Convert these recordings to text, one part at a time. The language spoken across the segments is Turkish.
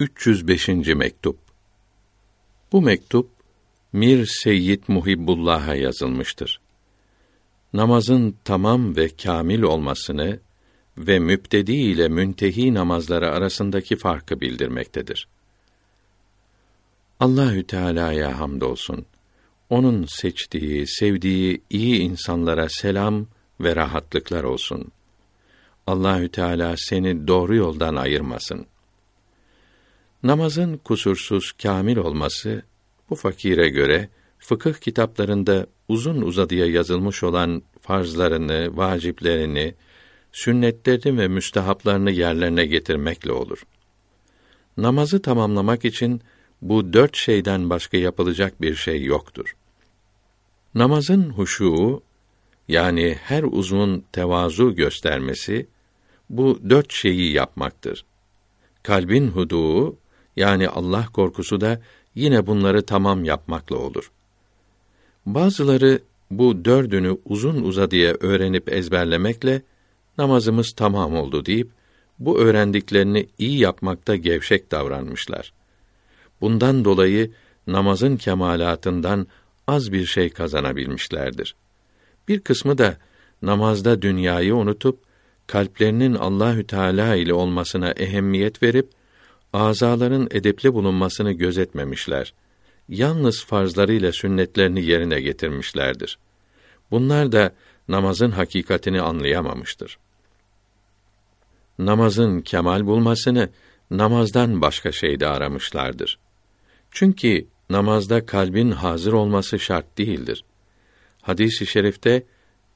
305. mektup. Bu mektup Mir Seyyid Muhibbullah'a yazılmıştır. Namazın tamam ve kamil olmasını ve müptedi ile müntehi namazları arasındaki farkı bildirmektedir. Allahü Teala'ya hamdolsun. Onun seçtiği, sevdiği iyi insanlara selam ve rahatlıklar olsun. Allahü Teala seni doğru yoldan ayırmasın.'' Namazın kusursuz kamil olması bu fakire göre fıkıh kitaplarında uzun uzadıya yazılmış olan farzlarını, vaciplerini, sünnetlerini ve müstehaplarını yerlerine getirmekle olur. Namazı tamamlamak için bu dört şeyden başka yapılacak bir şey yoktur. Namazın huşuu, yani her uzun tevazu göstermesi, bu dört şeyi yapmaktır. Kalbin huduğu, yani Allah korkusu da yine bunları tamam yapmakla olur. Bazıları bu dördünü uzun uzadıya öğrenip ezberlemekle namazımız tamam oldu deyip bu öğrendiklerini iyi yapmakta gevşek davranmışlar. Bundan dolayı namazın kemalatından az bir şey kazanabilmişlerdir. Bir kısmı da namazda dünyayı unutup kalplerinin Allahü Teala ile olmasına ehemmiyet verip azaların edepli bulunmasını gözetmemişler. Yalnız farzlarıyla sünnetlerini yerine getirmişlerdir. Bunlar da namazın hakikatini anlayamamıştır. Namazın kemal bulmasını namazdan başka şeyde aramışlardır. Çünkü namazda kalbin hazır olması şart değildir. Hadis-i şerifte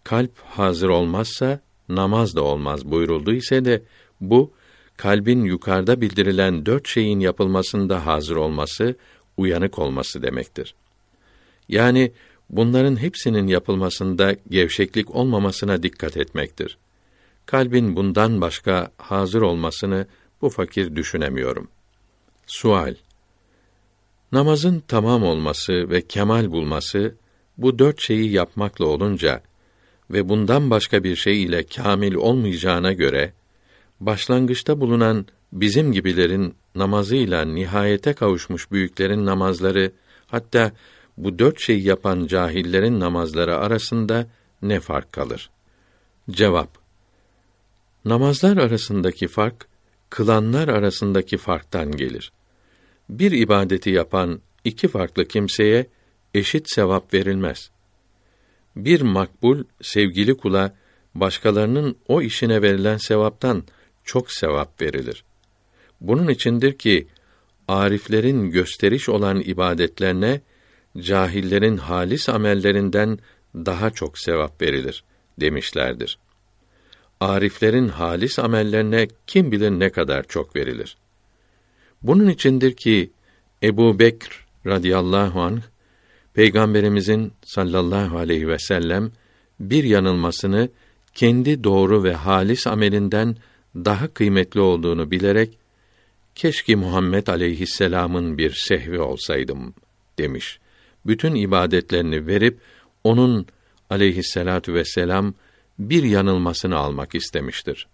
kalp hazır olmazsa namaz da olmaz buyuruldu ise de bu kalbin yukarıda bildirilen dört şeyin yapılmasında hazır olması, uyanık olması demektir. Yani bunların hepsinin yapılmasında gevşeklik olmamasına dikkat etmektir. Kalbin bundan başka hazır olmasını bu fakir düşünemiyorum. Sual Namazın tamam olması ve kemal bulması bu dört şeyi yapmakla olunca ve bundan başka bir şey ile kamil olmayacağına göre başlangıçta bulunan bizim gibilerin namazıyla nihayete kavuşmuş büyüklerin namazları hatta bu dört şey yapan cahillerin namazları arasında ne fark kalır? Cevap Namazlar arasındaki fark kılanlar arasındaki farktan gelir. Bir ibadeti yapan iki farklı kimseye eşit sevap verilmez. Bir makbul sevgili kula başkalarının o işine verilen sevaptan çok sevap verilir. Bunun içindir ki ariflerin gösteriş olan ibadetlerine cahillerin halis amellerinden daha çok sevap verilir demişlerdir. Ariflerin halis amellerine kim bilir ne kadar çok verilir. Bunun içindir ki Ebu Bekr radıyallahu anh Peygamberimizin sallallahu aleyhi ve sellem bir yanılmasını kendi doğru ve halis amelinden daha kıymetli olduğunu bilerek keşke Muhammed aleyhisselamın bir sehvi olsaydım demiş. Bütün ibadetlerini verip onun aleyhisselatu vesselam bir yanılmasını almak istemiştir.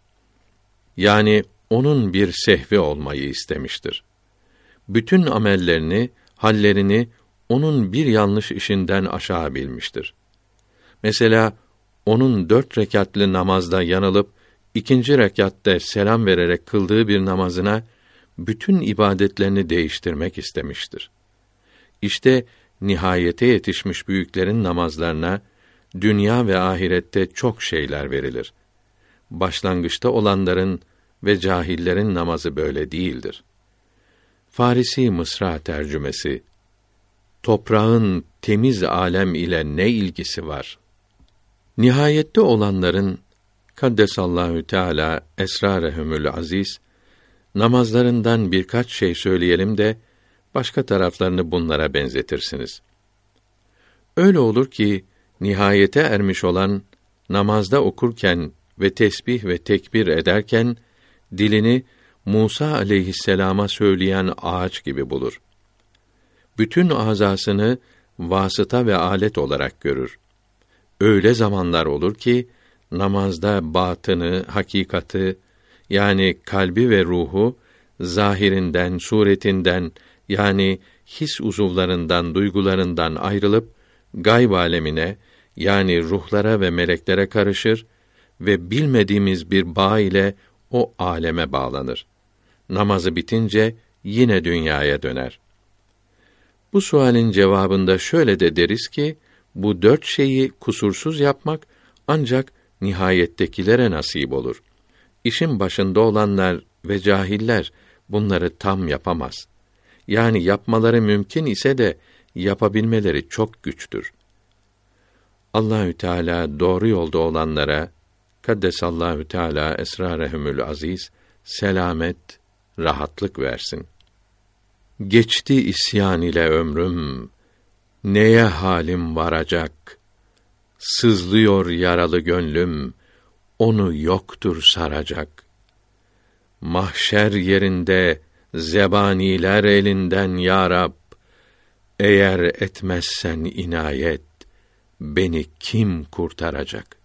Yani onun bir sehvi olmayı istemiştir. Bütün amellerini, hallerini onun bir yanlış işinden aşağı bilmiştir. Mesela onun dört rekatlı namazda yanılıp ikinci rekatte selam vererek kıldığı bir namazına bütün ibadetlerini değiştirmek istemiştir. İşte nihayete yetişmiş büyüklerin namazlarına dünya ve ahirette çok şeyler verilir. Başlangıçta olanların ve cahillerin namazı böyle değildir. Farisi Mısra tercümesi Toprağın temiz alem ile ne ilgisi var? Nihayette olanların Kaddesallahu Teala esrarehumül aziz namazlarından birkaç şey söyleyelim de başka taraflarını bunlara benzetirsiniz. Öyle olur ki nihayete ermiş olan namazda okurken ve tesbih ve tekbir ederken dilini Musa aleyhisselama söyleyen ağaç gibi bulur. Bütün azasını vasıta ve alet olarak görür. Öyle zamanlar olur ki namazda batını, hakikati yani kalbi ve ruhu zahirinden, suretinden yani his uzuvlarından, duygularından ayrılıp gayb alemine yani ruhlara ve meleklere karışır ve bilmediğimiz bir bağ ile o aleme bağlanır. Namazı bitince yine dünyaya döner. Bu sualin cevabında şöyle de deriz ki, bu dört şeyi kusursuz yapmak ancak nihayettekilere nasip olur. İşin başında olanlar ve cahiller bunları tam yapamaz. Yani yapmaları mümkün ise de yapabilmeleri çok güçtür. Allahü Teala doğru yolda olanlara kaddesallahu teala esrarehumul aziz selamet, rahatlık versin. Geçti isyan ile ömrüm, neye halim varacak? Sızlıyor yaralı gönlüm, onu yoktur saracak. Mahşer yerinde zebaniler elinden ya Rab, eğer etmezsen inayet, beni kim kurtaracak?